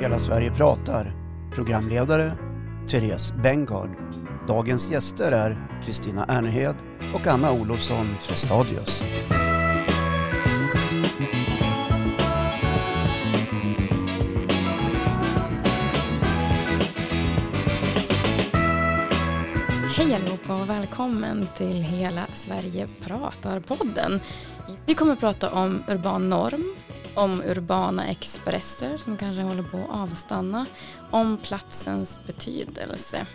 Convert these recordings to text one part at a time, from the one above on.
Hela Sverige pratar. Programledare Therese Bengard. Dagens gäster är Kristina Ernehed och Anna Olofsson Frestadius. Hej allihopa och välkommen till Hela Sverige pratar-podden. Vi kommer att prata om urban norm, om urbana expresser som kanske håller på att avstanna, om platsens betydelse.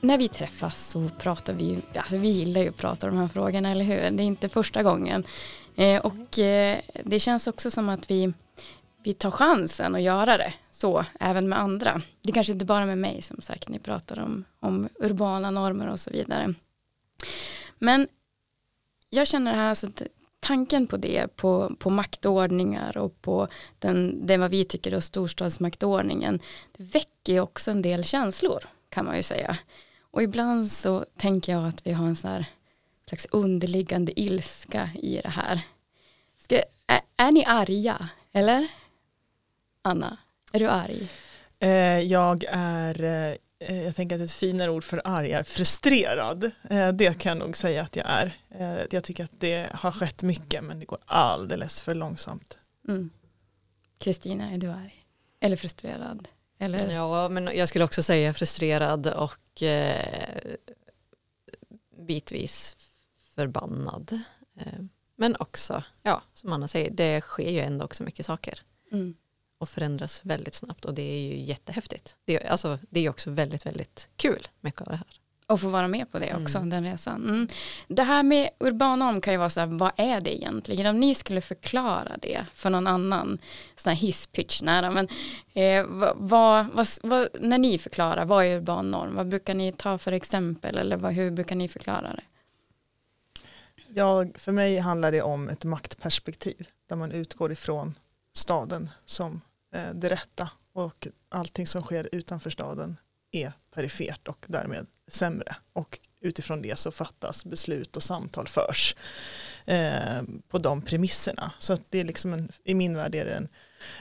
När vi träffas så pratar vi, alltså vi gillar ju att prata om de här frågorna, eller hur? Det är inte första gången. Eh, och eh, det känns också som att vi, vi tar chansen att göra det så, även med andra. Det är kanske inte bara med mig som sagt, ni pratar om, om urbana normer och så vidare. Men jag känner här så att tanken på det, på, på maktordningar och på den, det vad vi tycker är storstadsmaktordningen, det väcker ju också en del känslor kan man ju säga. Och ibland så tänker jag att vi har en sån här slags underliggande ilska i det här. Ska, är, är ni arga, eller? Anna, är du arg? Eh, jag är, eh, jag tänker att ett finare ord för arg är frustrerad. Eh, det kan jag nog säga att jag är. Eh, jag tycker att det har skett mycket men det går alldeles för långsamt. Mm. Kristina, är du arg? Eller frustrerad? Eller? Ja, men jag skulle också säga frustrerad och eh, bitvis förbannad. Eh, men också, ja, som Anna säger, det sker ju ändå också mycket saker. Mm. Och förändras väldigt snabbt och det är ju jättehäftigt. Det är, alltså, det är också väldigt, väldigt kul, mycket av det här. Och få vara med på det också, Mm. den resan. Mm. Det här med urban norm kan ju vara så här, vad är det egentligen? Om ni skulle förklara det för någon annan, sån här hisspitch nära, men eh, vad, vad, vad, när ni förklarar, vad är urban norm? Vad brukar ni ta för exempel eller vad, hur brukar ni förklara det? Jag, för mig handlar det om ett maktperspektiv där man utgår ifrån staden som det rätta och allting som sker utanför staden är perifert och därmed sämre och utifrån det så fattas beslut och samtal förs eh, på de premisserna. Så att det är liksom en, i min värld är det en,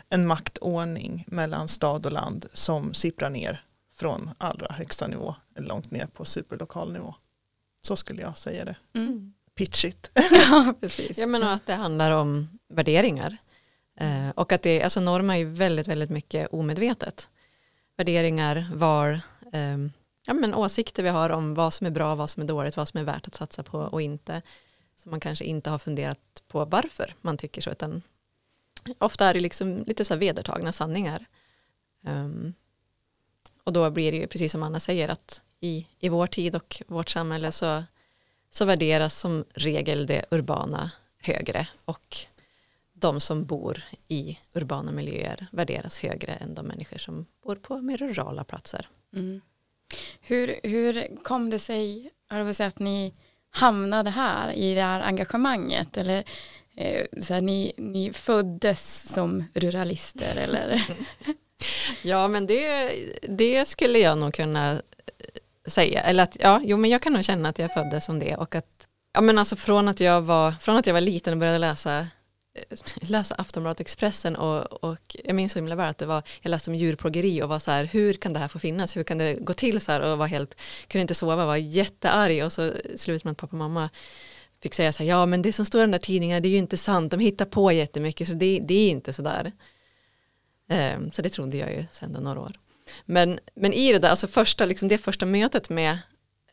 en maktordning mellan stad och land som sipprar ner från allra högsta nivå, eller långt ner på superlokal nivå. Så skulle jag säga det. Mm. Pitchigt. ja, precis. Jag menar att det handlar om värderingar. Eh, och att det, alltså normer är ju väldigt, väldigt mycket omedvetet. Värderingar, var, eh, ja men åsikter vi har om vad som är bra, vad som är dåligt, vad som är värt att satsa på och inte. Så man kanske inte har funderat på varför man tycker så, utan ofta är det liksom lite så här vedertagna sanningar. Um, och då blir det ju precis som Anna säger att i, i vår tid och vårt samhälle så, så värderas som regel det urbana högre och de som bor i urbana miljöer värderas högre än de människor som bor på mer rurala platser. Mm. Hur, hur kom det sig, har att ni hamnade här i det här engagemanget eller eh, så här, ni, ni föddes som ruralister eller? Ja men det, det skulle jag nog kunna säga. Eller att, ja, jo men jag kan nog känna att jag föddes som det och att ja, men alltså från att jag var, från att jag var liten och började läsa Eh, läsa Aftonbladet Expressen och, och jag minns så himla väl att det var, jag läste om djurplågeri och var så här, hur kan det här få finnas, hur kan det gå till så här och var helt, kunde inte sova, var jättearg och så slutade med att pappa och mamma fick säga så här, ja men det som står i den där tidningen det är ju inte sant, de hittar på jättemycket så det, det är inte så där. Um, så det trodde jag ju sen då några år. Men, men i det där, alltså första, liksom det första mötet med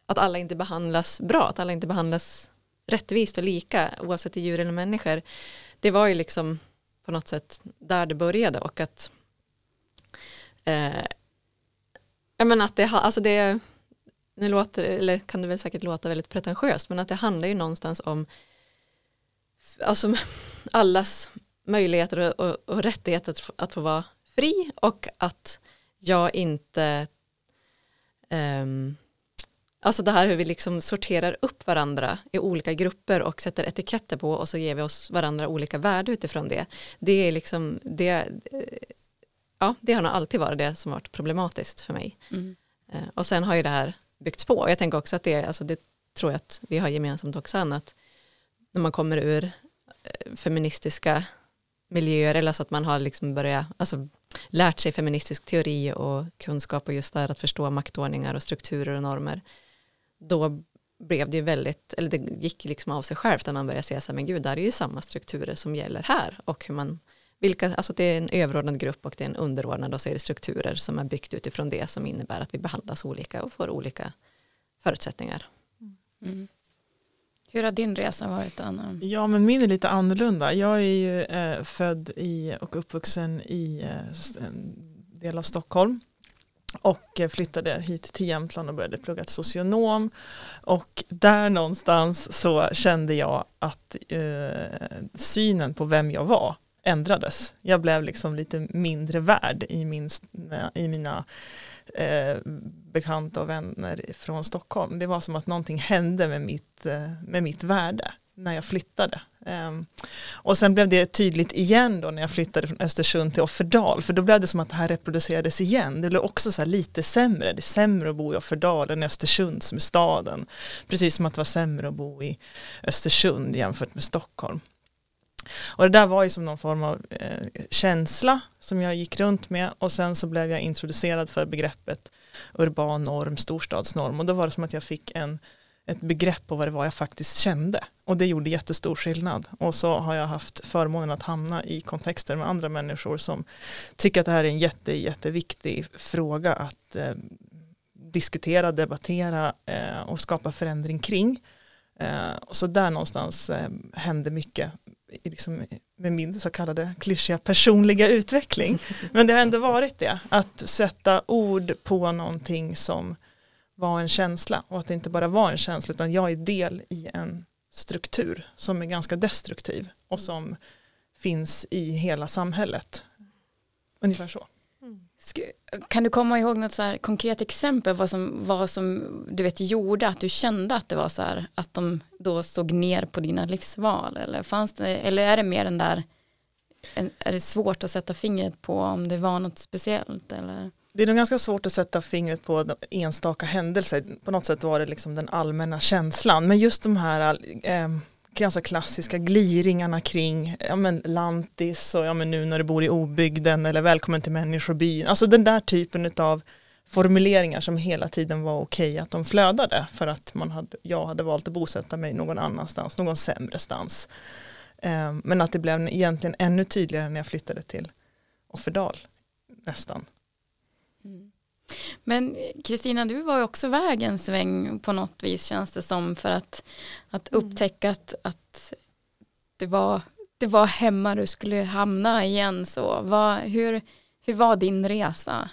att alla inte behandlas bra, att alla inte behandlas rättvist och lika oavsett djur eller människor. Det var ju liksom på något sätt där det började och att eh, jag menar att det, alltså det nu låter, eller kan det väl säkert låta väldigt pretentiöst men att det handlar ju någonstans om alltså allas möjligheter och, och, och rättigheter att, få- att få vara fri och att jag inte ehm, Alltså det här hur vi liksom sorterar upp varandra i olika grupper och sätter etiketter på och så ger vi oss varandra olika värde utifrån det. Det är liksom, det, eh, ja, det har nog alltid varit det som varit problematiskt för mig. Mm. Eh, Och sen har ju det här byggts på. Och jag tänker också att det, alltså det tror jag att vi har gemensamt också, att när man kommer ur eh, feministiska miljöer eller så att man har liksom börjat, alltså lärt sig feministisk teori och kunskap och just där att förstå maktordningar och strukturer och normer, då blev det ju väldigt, eller det gick liksom av sig självt när man började se så här, men gud, där är ju samma strukturer som gäller här och hur man, vilka, alltså det är en överordnad grupp och det är en underordnad och så är det strukturer som är byggt utifrån det som innebär att vi behandlas olika och får olika förutsättningar. Mm. Hur har din resa varit Anna? Ja, men min är lite annorlunda. Jag är ju eh, född i och uppvuxen i eh, en del av Stockholm och eh, flyttade hit till Jämtland och började plugga till socionom. Och där någonstans så kände jag att eh, synen på vem jag var ändrades. Jag blev liksom lite mindre värd i, min, i mina eh, bekanta och vänner från Stockholm. Det var som att någonting hände med mitt, eh, med mitt värde när jag flyttade. Um, och sen blev det tydligt igen då när jag flyttade från Östersund till Offerdal, för då blev det som att det här reproducerades igen. Det blev också så lite sämre, det är sämre att bo i Offerdal än i Östersund som är staden. Precis som att det var sämre att bo i Östersund jämfört med Stockholm. Och det där var ju som någon form av eh, känsla som jag gick runt med och sen så blev jag introducerad för begreppet urban norm, storstadsnorm och då var det som att jag fick en, ett begrepp på vad det var jag faktiskt kände och det gjorde jättestor skillnad och så har jag haft förmånen att hamna i kontexter med andra människor som tycker att det här är en jätte, jätteviktig fråga att eh, diskutera, debattera eh, och skapa förändring kring. Eh, så där någonstans eh, hände mycket liksom, med min så kallade klyschiga personliga utveckling. Men det har ändå varit det, att sätta ord på någonting som var en känsla och att det inte bara var en känsla utan jag är del i en struktur som är ganska destruktiv och som finns i hela samhället. Ungefär så. Mm. Kan du komma ihåg något så konkret exempel vad som, vad som du vet gjorde att du kände att det var så här att de då såg ner på dina livsval eller fanns det eller är det mer den där är det svårt att sätta fingret på om det var något speciellt eller? Det är nog ganska svårt att sätta fingret på enstaka händelser. På något sätt var det liksom den allmänna känslan. Men just de här eh, ganska klassiska gliringarna kring ja, men lantis och ja, men nu när du bor i obygden eller välkommen till människobyn. Alltså den där typen av formuleringar som hela tiden var okej att de flödade för att man hade, jag hade valt att bosätta mig någon annanstans, någon sämre stans. Eh, men att det blev egentligen ännu tydligare när jag flyttade till Offerdal nästan. Mm. Men Kristina, du var ju också iväg en sväng på något vis känns det som för att, att mm. upptäcka att, att det, var, det var hemma du skulle hamna igen. Så vad, hur, hur var din resa?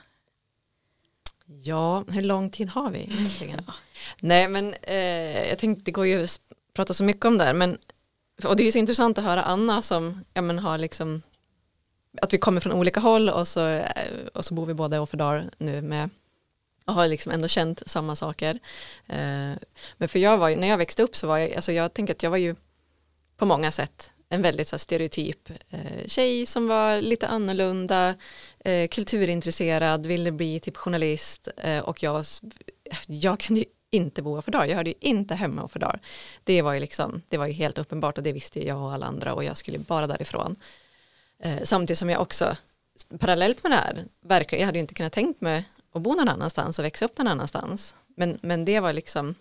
Ja, hur lång tid har vi egentligen? Ja. Nej, men eh, jag tänkte det går ju att prata så mycket om det här, men och det är så intressant att höra Anna som ja, men har liksom att vi kommer från olika håll och så, eh, och så bor vi båda i Offerdal nu med och har liksom ändå känt samma saker. Eh, men för jag var ju, när jag växte upp så var jag, alltså jag tänker att jag var ju på många sätt en väldigt så stereotyp eh, tjej som var lite annorlunda, kulturintresserad, ville bli typ journalist och jag, jag kunde ju inte bo för dag. Jag hörde ju inte hemma för dag. Det var ju liksom, det var ju helt uppenbart och det visste jag och alla andra och jag skulle bara därifrån. Eh, samtidigt som jag också parallellt med det här, verkar, jag hade ju inte kunnat tänkt mig att bo någon annanstans och växa upp någon annanstans. Men, men det var liksom,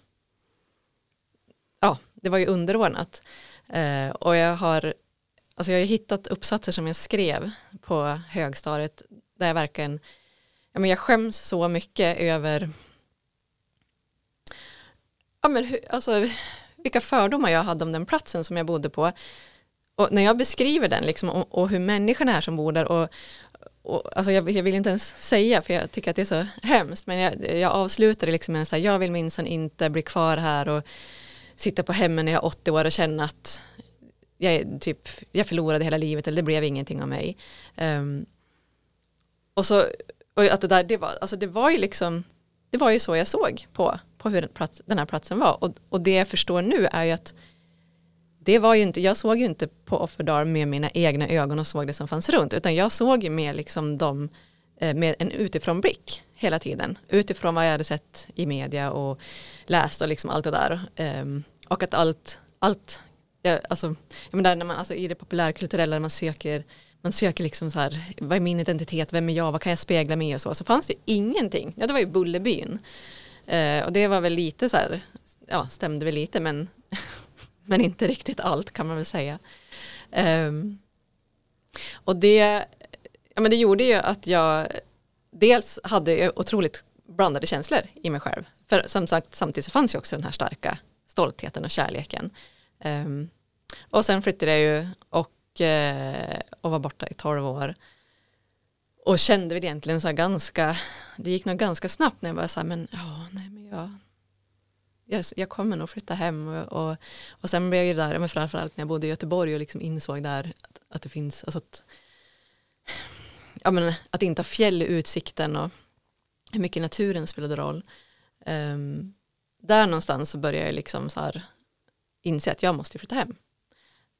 ja, det var ju underordnat. Eh, och jag har, alltså jag har hittat uppsatser som jag skrev på högstadiet där jag verkligen, ja men jag skäms så mycket över, ja men hur, alltså vilka fördomar jag hade om den platsen som jag bodde på och när jag beskriver den liksom, och, och hur människorna är som bor där och, och, alltså jag, jag, vill inte ens säga för jag tycker att det är så hemskt men jag, jag avslutar det liksom med att jag vill minsann inte bli kvar här och sitta på hemmen när jag är 80 år och känna att jag, typ, jag förlorade hela livet eller det blev ingenting av mig. Um, och så och att det där, det var, alltså det var ju liksom, det var ju så jag såg på, på hur den, plats, den här platsen var och, och det jag förstår nu är ju att det var ju inte, jag såg ju inte på Offerdar med mina egna ögon och såg det som fanns runt, utan jag såg ju med liksom dem eh, med en utifrånblick hela tiden, utifrån vad jag hade sett i media och läst och liksom allt det där. Ehm, och att allt, allt, alltså, jag menar, när man, alltså, i det populärkulturella när man söker man söker liksom så här, vad är min identitet, vem är jag, vad kan jag spegla mig i och så, så fanns det ingenting. Ja, det var ju Bullerbyn. Eh, och det var väl lite så här, ja, stämde väl lite, men, men inte riktigt allt kan man väl säga. Um, och det, ja, men det gjorde ju att jag dels hade otroligt blandade känslor i mig själv. För som sagt, samtidigt så fanns ju också den här starka stoltheten och kärleken. Um, och sen flyttade jag ju och, uh, och var borta i tolv år. Och kände väl egentligen så här ganska, det gick nog ganska snabbt när jag var så här, men ja, nej men jag, jag, jag kommer nog flytta hem och, och, och sen blev jag ju där, men framförallt när jag bodde i Göteborg och liksom insåg där att, att det finns, alltså att, ja men att inte ha fjäll i utsikten och hur mycket naturen spelade roll. Um, där någonstans så började jag liksom så här inse att jag måste flytta hem.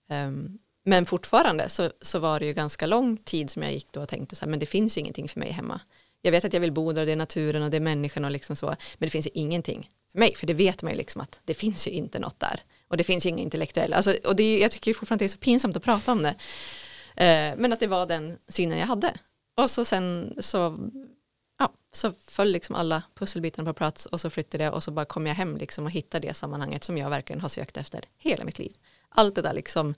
Um, men fortfarande så, så var det ju ganska lång tid som jag gick då och tänkte så här, men det finns ju ingenting för mig hemma. Jag vet att jag vill bo där, det är naturen och det är människan och liksom så, men det finns ju ingenting för mig, för det vet man ju liksom att det finns ju inte något där. Och det finns ju inga intellektuella, alltså, och det är, jag tycker fortfarande att det är så pinsamt att prata om det. Eh, men att det var den synen jag hade. Och så sen så ja, så föll liksom alla pusselbitarna på plats och så flyttade jag och så bara kom jag hem liksom och hittade det sammanhanget som jag verkligen har sökt efter hela mitt liv. Allt det där liksom,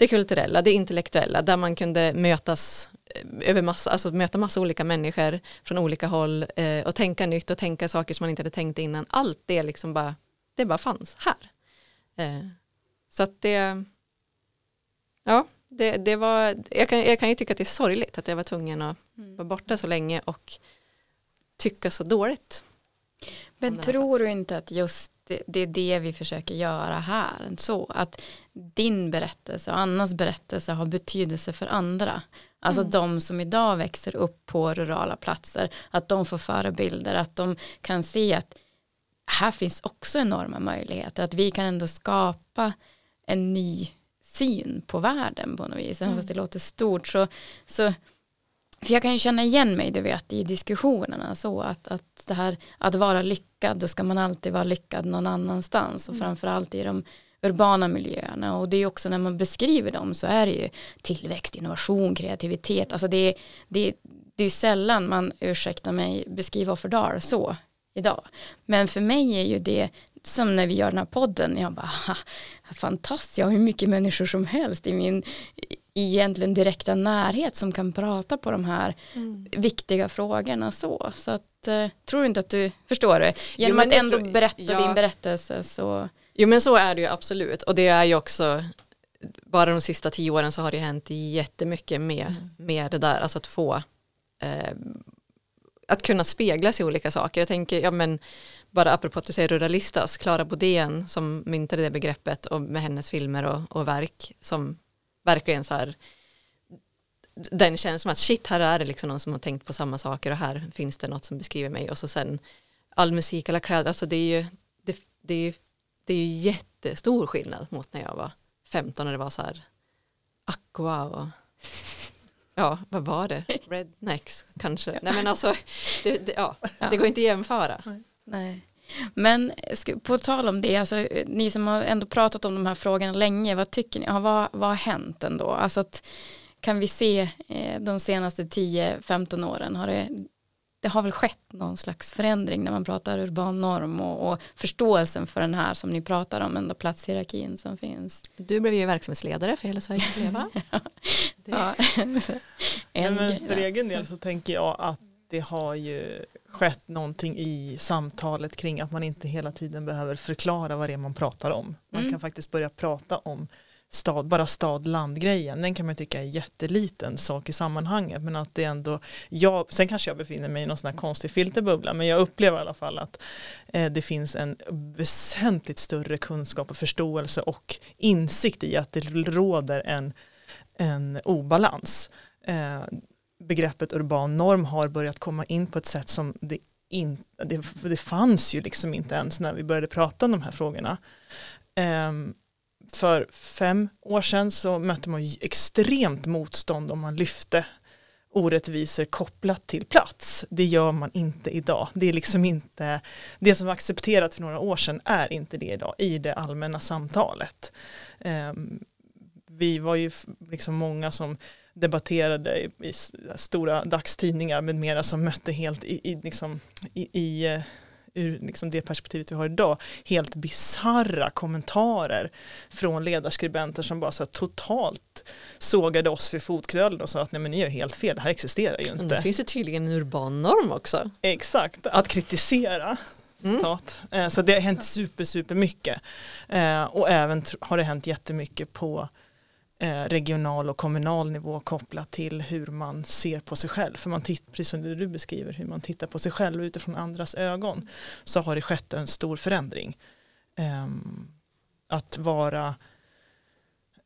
det kulturella, det intellektuella, där man kunde mötas eh, över massa, alltså möta massa olika människor från olika håll eh, och tänka nytt och tänka saker som man inte hade tänkt innan. Allt det liksom bara, det bara fanns här. Eh, så att det, ja, det, det var, jag kan, jag kan ju tycka att det är sorgligt att jag var tvungen att mm. vara borta så länge och tycka så dåligt. Men tror du inte att just det, det, är det vi försöker göra här, så att din berättelse och Annas berättelse har betydelse för andra. Alltså mm. de som idag växer upp på rurala platser, att de får förebilder, att de kan se att här finns också enorma möjligheter, att vi kan ändå skapa en ny syn på världen på något vis, även mm. fast det låter stort så, så för jag kan ju känna igen mig, du vet, i diskussionerna. Så att, att det här att vara lyckad, då ska man alltid vara lyckad någon annanstans. Och mm. framförallt i de urbana miljöerna. Och det är också när man beskriver dem så är det ju tillväxt, innovation, kreativitet, alltså det är, det är, det är sällan man, ursäkta mig, beskriver Offerdal så idag. Men för mig är ju det som när vi gör den här podden, jag bara, fantastiskt, jag har hur mycket människor som helst i min egentligen direkta närhet som kan prata på de här mm. viktiga frågorna så. Så att, eh, tror inte att du förstår det? Genom jo, att ändå tror, berätta ja. din berättelse så. Jo men så är det ju absolut och det är ju också bara de sista tio åren så har det hänt jättemycket med, mm. med det där, alltså att få eh, att kunna spegla sig i olika saker. Jag tänker, ja men bara apropå att du säger ruralistas, Klara Bodén som myntade det begreppet och med hennes filmer och, och verk som verkligen så här den känslan att shit här är det liksom någon som har tänkt på samma saker och här finns det något som beskriver mig och så sen all musik, alla kläder, alltså det är ju det, det är, det är ju jättestor skillnad mot när jag var 15 och det var så här aqua och ja, vad var det? Rednecks kanske. Nej men alltså, det, det ja, det går inte att jämföra. Nej. Men på tal om det, alltså, ni som har ändå pratat om de här frågorna länge, vad tycker ni, ja, vad, vad har hänt ändå? Alltså att, kan vi se eh, de senaste 10-15 åren, har det, det har väl skett någon slags förändring när man pratar urban norm och, och förståelsen för den här som ni pratar om, ändå platshierarkin som finns. Du blev ju verksamhetsledare för Hela Sverige ska leva. ja. en, men för egen del så tänker jag att det har ju skett någonting i samtalet kring att man inte hela tiden behöver förklara vad det är man pratar om. Man mm. kan faktiskt börja prata om stad, bara stad-land-grejen, den kan man tycka är jätteliten sak i sammanhanget men att det ändå, jag, sen kanske jag befinner mig i någon sån här konstig filterbubbla men jag upplever i alla fall att eh, det finns en väsentligt större kunskap och förståelse och insikt i att det råder en, en obalans. Eh, begreppet urban norm har börjat komma in på ett sätt som det, in, det, det fanns ju liksom inte ens när vi började prata om de här frågorna. Um, för fem år sedan så mötte man extremt motstånd om man lyfte orättvisor kopplat till plats. Det gör man inte idag. Det är liksom inte, det som var accepterat för några år sedan är inte det idag i det allmänna samtalet. Um, vi var ju liksom många som debatterade i, i stora dagstidningar med mera som mötte helt i, i, liksom, i, i eh, ur liksom det perspektivet vi har idag, helt bizarra kommentarer från ledarskribenter som bara så totalt sågade oss vid fotknölen och sa att nej men ni gör helt fel, det här existerar ju inte. Men det finns det tydligen en urban norm också. Exakt, att kritisera. Mm. Eh, så det har hänt super, super mycket. Eh, och även har det hänt jättemycket på Eh, regional och kommunal nivå kopplat till hur man ser på sig själv. För man tittar, precis som du beskriver, hur man tittar på sig själv utifrån andras ögon så har det skett en stor förändring. Ehm, att vara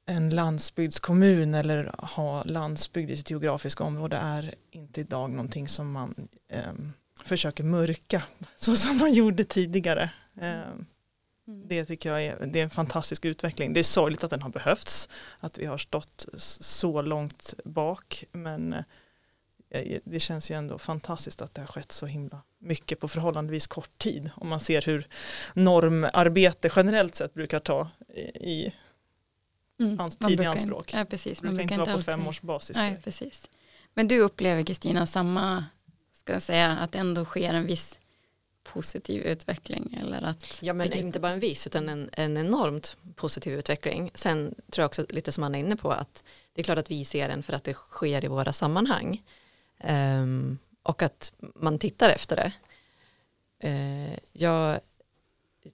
en landsbygdskommun eller ha landsbygd i sitt geografiska område är inte idag någonting som man ehm, försöker mörka så som man gjorde tidigare. Ehm, Mm. Det tycker jag är, det är en fantastisk utveckling. Det är sorgligt att den har behövts, att vi har stått så långt bak, men eh, det känns ju ändå fantastiskt att det har skett så himla mycket på förhållandevis kort tid. Om man ser hur normarbete generellt sett brukar ta i mm, hans tid i anspråk. ja, precis, man brukar inte dra på fem års basis. Nej, precis. Men du upplever Kristina samma, ska jag säga, att det ändå sker en viss positiv utveckling eller att Ja men inte bara en viss utan en, en enormt positiv utveckling. Sen tror jag också lite som Anna är inne på att det är klart att vi ser den för att det sker i våra sammanhang um, och att man tittar efter det. Uh, jag,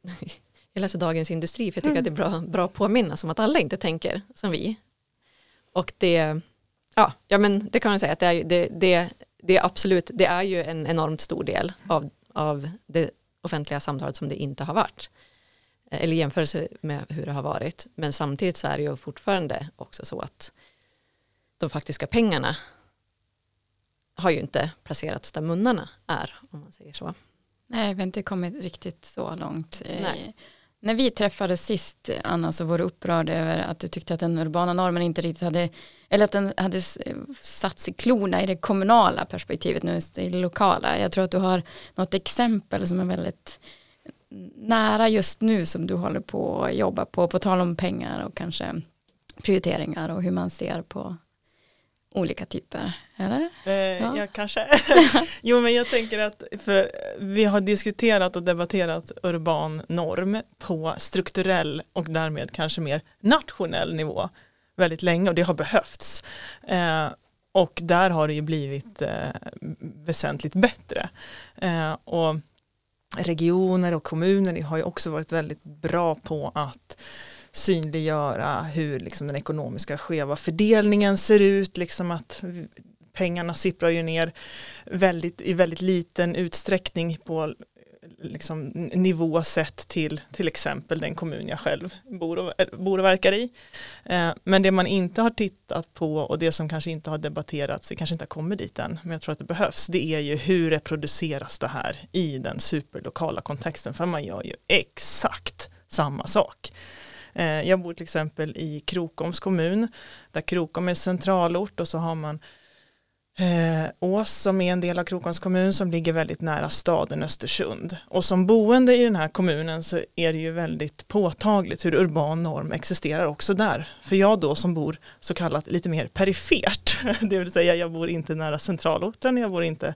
jag läser Dagens Industri för jag tycker mm. att det är bra, bra att påminna som att alla inte tänker som vi. Och det, ja, ja men det kan man säga att det är, det, det, det är absolut, det är ju en enormt stor del av av det offentliga samtalet som det inte har varit. Eller jämförelse med hur det har varit. Men samtidigt så är det ju fortfarande också så att de faktiska pengarna har ju inte placerats där munnarna är, om man säger så. Nej, vi har inte kommit riktigt så långt. Nej. När vi träffades sist, Anna, så var du upprörd över att du tyckte att den urbana normen inte riktigt hade, eller att den hade eh, satt sig klorna i det kommunala perspektivet nu, i det lokala. Jag tror att du har något exempel som är väldigt nära just nu som du håller på att jobba på, på tal om pengar och kanske prioriteringar och hur man ser på olika typer, eller? Eh, ja. ja. kanske. jo, men jag tänker att för vi har diskuterat och debatterat urban norm på strukturell och därmed kanske mer nationell nivå väldigt länge och det har behövts. Eh, och där har det ju blivit eh, väsentligt bättre. Eh, och regioner och kommuner har ju också varit väldigt bra på att synliggöra hur liksom den ekonomiska skeva fördelningen ser ut, liksom att pengarna sipprar ju ner väldigt, i väldigt liten utsträckning på liksom, nivå sett till till exempel den kommun jag själv bor och, eh, bor och verkar i. Eh, men det man inte har tittat på och det som kanske inte har debatterats, vi kanske inte har kommit dit än, men jag tror att det behövs, det är ju hur reproduceras det här i den superlokala kontexten, för man gör ju exakt samma sak. Eh, jag bor till exempel i Krokoms kommun, där Krokom är centralort och så har man eh, Ås som är en del av Krokoms kommun som ligger väldigt nära staden Östersund. Och som boende i den här kommunen så är det ju väldigt påtagligt hur urban norm existerar också där. För jag då som bor så kallat lite mer perifert, det vill säga jag bor inte nära centralorten, jag bor inte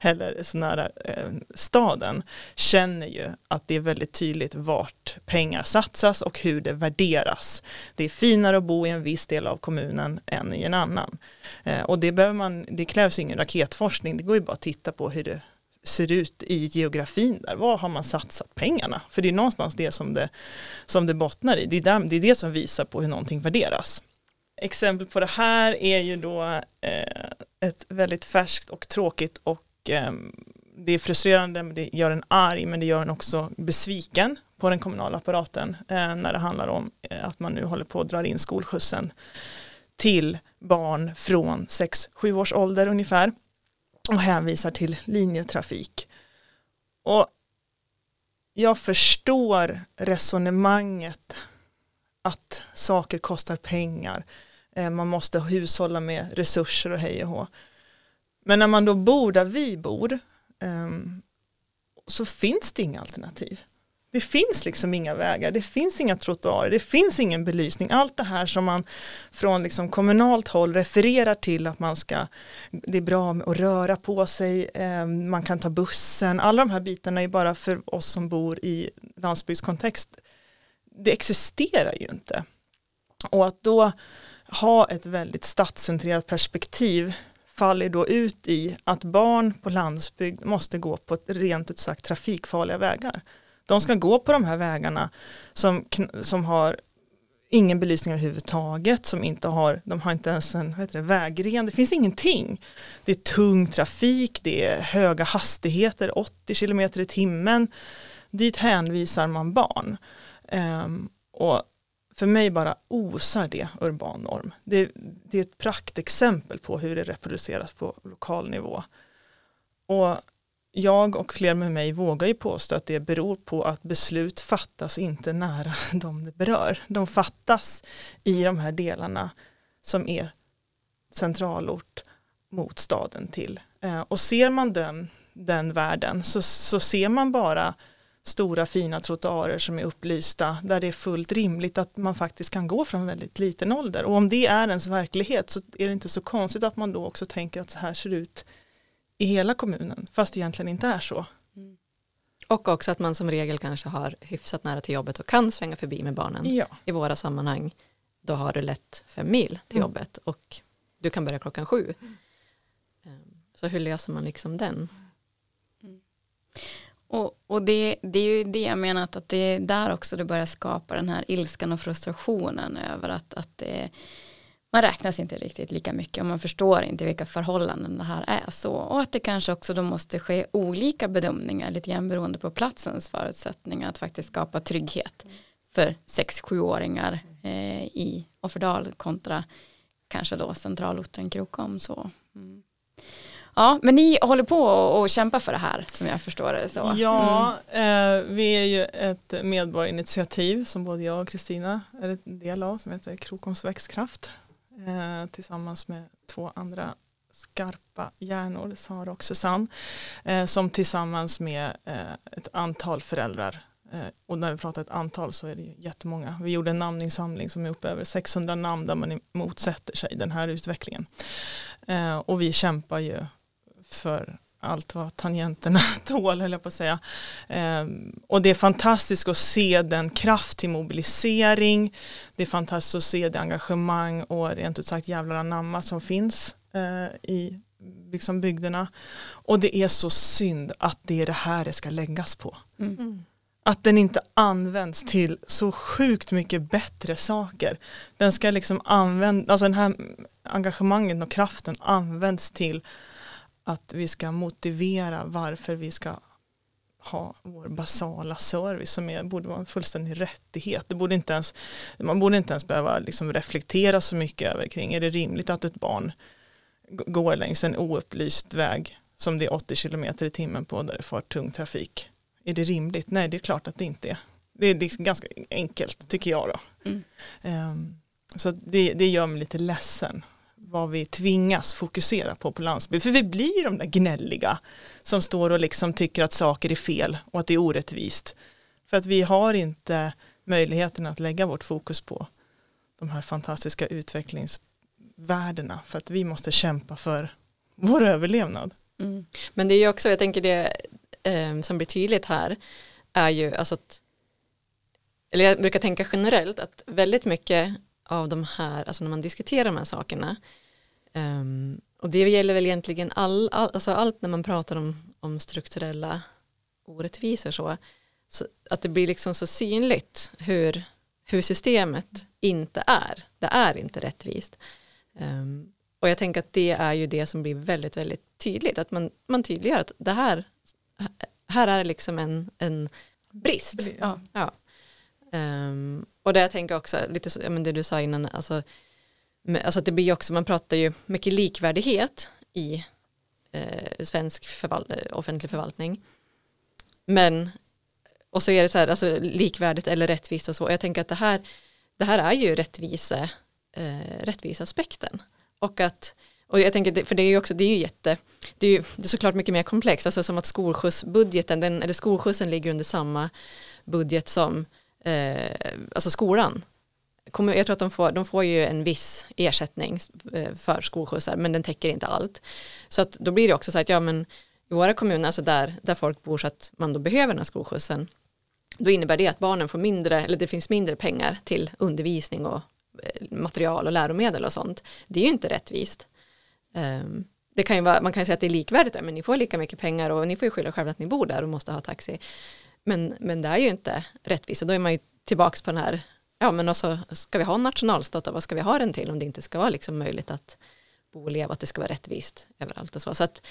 heller så nära eh, staden, känner ju att det är väldigt tydligt vart pengar satsas och hur det värderas. Det är finare att bo i en viss del av kommunen än i en annan. Eh, och det behöver man, det krävs ingen raketforskning, det går ju bara att titta på hur det ser ut i geografin där. Var har man satsat pengarna? För det är någonstans det som det, som det bottnar i. Det är, där, det är det som visar på hur någonting värderas. Exempel på det här är ju då eh, ett väldigt färskt och tråkigt och eh, det är frustrerande, det gör en arg men det gör en också besviken på den kommunala apparaten eh, när det handlar om eh, att man nu håller på att dra in skolskjutsen till barn från 6-7 års ålder ungefär och hänvisar till linjetrafik. Och jag förstår resonemanget att saker kostar pengar. Eh, man måste hushålla med resurser och hej och hå. Men när man då bor där vi bor ehm, så finns det inga alternativ. Det finns liksom inga vägar, det finns inga trottoarer, det finns ingen belysning. Allt det här som man från liksom kommunalt håll refererar till att man ska, det är bra att röra på sig, eh, man kan ta bussen, alla de här bitarna är bara för oss som bor i landsbygdskontext. Det existerar ju inte. Och att då ha ett väldigt stadscentrerat perspektiv faller då ut i att barn på landsbygd måste gå på rent ut sagt trafikfarliga vägar. De ska gå på de här vägarna som, som har ingen belysning överhuvudtaget, som inte har, de har inte ens en vad det, vägren, det finns ingenting. Det är tung trafik, det är höga hastigheter, 80 km i timmen. Dit hänvisar man barn. Um, och för mig bara osar det urban norm. Det, det, är ett praktexempel på hur det reproduceras på lokal nivå. Och jag och fler med mig vågar ju påstå att det beror på att beslut fattas inte nära de det berör. De fattas i de här delarna som är centralort mot staden till. Eh, och ser man den, den världen så, så ser man bara stora fina trottoarer som är upplysta där det är fullt rimligt att man faktiskt kan gå från väldigt liten ålder. Och om det är ens verklighet så är det inte så konstigt att man då också tänker att så här ser det ut i hela kommunen fast det egentligen inte är så. Mm. Och också att man som regel kanske har hyfsat nära till jobbet och kan svänga förbi med barnen. Ja. I våra sammanhang då har du lätt fem mil till mm. jobbet och du kan börja klockan sju. Mm. Så hur löser man liksom den? Och, och det, det, är ju det jag menar att det är där också det börjar skapa den här ilskan och frustrationen över att, att det, man räknas inte riktigt lika mycket och man förstår inte vilka förhållanden det här är så och att det kanske också då måste ske olika bedömningar lite grann beroende på platsens förutsättningar att faktiskt skapa trygghet för 6-7-åringar eh, i Offerdal kontra kanske då centralorten Krokom så. Mm. Ja, men ni håller på och kämpar för det här som jag förstår det så. Ja, mm. eh, vi är ju ett medborgarinitiativ som både jag och Kristina är en del av som heter Krokoms växtkraft eh, tillsammans med två andra skarpa hjärnor, Sara och Susanne, eh, som tillsammans med eh, ett antal föräldrar eh, och när vi pratar ett antal så är det jättemånga. Vi gjorde en namninsamling som är uppe över 600 namn där man motsätter sig den här utvecklingen. Eh, och vi kämpar ju för allt vad tangenterna tål, höll jag på att säga. Um, och det är fantastiskt att se den kraft till mobilisering. Det är fantastiskt att se det engagemang och rent ut sagt jävlar anamma som finns uh, i liksom bygderna. Och det är så synd att det är det här det ska läggas på. Mm. mm. Att den inte används till så sjukt mycket bättre saker. Den ska liksom använda, alltså den här engagemanget och kraften används till att vi ska motivera varför vi ska ha vår basala service som är, borde vara en fullständig rättighet. Det borde inte ens, man borde inte ens behöva liksom reflektera så mycket över kring, är det rimligt att ett barn går längs en oupplyst väg som det är 80 km i timmen på där det får tung trafik. Är det rimligt? Nej, det är klart att det inte är. Det är liksom ganska enkelt tycker jag då. Mm. Um, så det, det gör mig lite ledsen vad vi tvingas fokusera på på landsbygd. För vi blir de där gnälliga som står och liksom tycker att saker är fel och att det är orättvist. För att vi har inte möjligheten att lägga vårt fokus på de här fantastiska utvecklingsvärdena för att vi måste kämpa för vår överlevnad. Mm. Men det är ju också, jag tänker det eh, som blir tydligt här är ju alltså att eller jag brukar tänka generellt att väldigt mycket av de här, alltså när man diskuterar de här sakerna. Um, och det gäller väl egentligen all, all, alltså allt när man pratar om, om strukturella orättvisor så, så, att det blir liksom så synligt hur, hur systemet inte är. Det är inte rättvist. Um, och jag tänker att det är ju det som blir väldigt, väldigt tydligt. Att man, man tydliggör att det här, här är liksom en, en brist. Ja. ja. Um, och det jag tänker också, lite så, ja, men det du sa innan, alltså, med, alltså det blir också, man pratar ju mycket likvärdighet i eh, svensk förval offentlig förvaltning. Men, och så är det så här, alltså likvärdigt eller rättvist och så, jag tänker att det här, det här är ju rättvise, eh, rättviseaspekten. Och att Och jag tänker, för det är ju också, det är ju jätte, det är ju det är såklart mycket mer komplext, alltså som att skolskjutsbudgeten, den, eller skolskjutsen ligger under samma budget som eh, alltså skolan. Jag tror att de får, de får ju en viss ersättning eh, för skolskjutsar men den täcker inte allt. Så att då blir det också så att ja men i våra kommuner, alltså där, där folk bor så att man då behöver den här skolskjutsen, då innebär det att barnen får mindre, eller det finns mindre pengar till undervisning och eh, material och läromedel och sånt. Det är ju inte rättvist. Ehm, det kan ju vara, man kan ju säga att det är likvärdigt, men ni får lika mycket pengar och ni får ju skylla själva att ni bor där och måste ha taxi. Men, men det är ju inte rättvist. Och då är man ju tillbaka på den här, ja men också, ska vi ha en nationalstat och vad ska vi ha den till om det inte ska vara liksom möjligt att bo och leva, att det ska vara rättvist överallt och så. så att,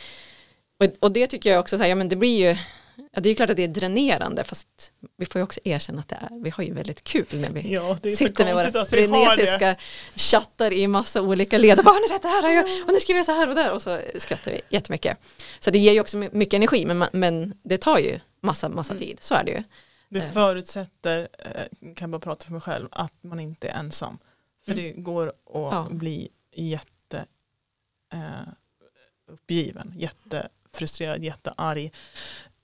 och, och det tycker jag också, så här, ja men det blir ju, Ja, det är klart att det är dränerande fast vi får ju också erkänna att det är, vi har ju väldigt kul när vi ja, sitter med våra frenetiska chattar i massa olika led. Och bara sett det här och nu skriver jag så här och där. Och så skrattar vi jättemycket. Så det ger ju också mycket energi men, men det tar ju massa, massa mm. tid, så är det ju. Det eh. förutsätter, eh, kan bara prata för mig själv, att man inte är ensam. För mm. det går att ja. bli jätte eh, uppgiven, jättefrustrerad, jättearg.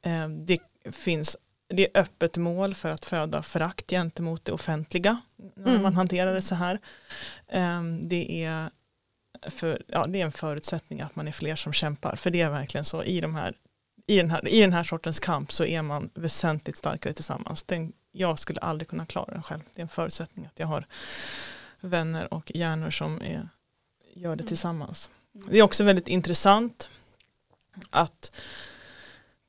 Eh, det finns det är öppet mål för att föda förakt gentemot det offentliga när mm. man hanterar det så här. Eh, det är, för, ja, det är en förutsättning att man är fler som kämpar, för det är verkligen så i, de här, i, den, här, i den här sortens kamp så är man väsentligt starkare tillsammans. Den, jag skulle aldrig kunna klara den själv. Det är en förutsättning att jag har vänner och hjärnor som är, gör det mm. tillsammans. Det är också väldigt intressant att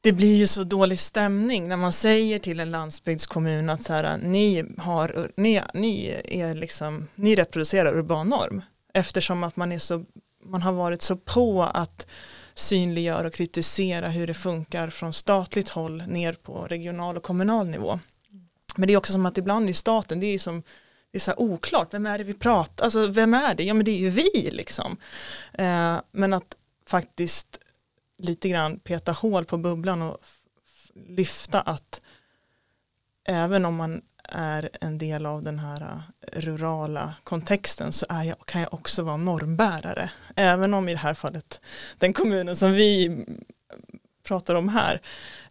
det blir ju så dålig stämning när man säger till en landsbygdskommun att så här, ni, har, ni, ni, är liksom, ni reproducerar urban norm eftersom att man, är så, man har varit så på att synliggöra och kritisera hur det funkar från statligt håll ner på regional och kommunal nivå. Men det är också som att ibland i staten, det är som det är så oklart, vem är det vi pratar, alltså vem är det? Ja men det är ju vi liksom. Eh, men att faktiskt lite grann peta hål på bubblan och lyfta att även om man är en del av den här eh, rurala kontexten så jag, kan jag också vara normbärare. Även om i det här fallet den kommunen som vi mm, pratar om här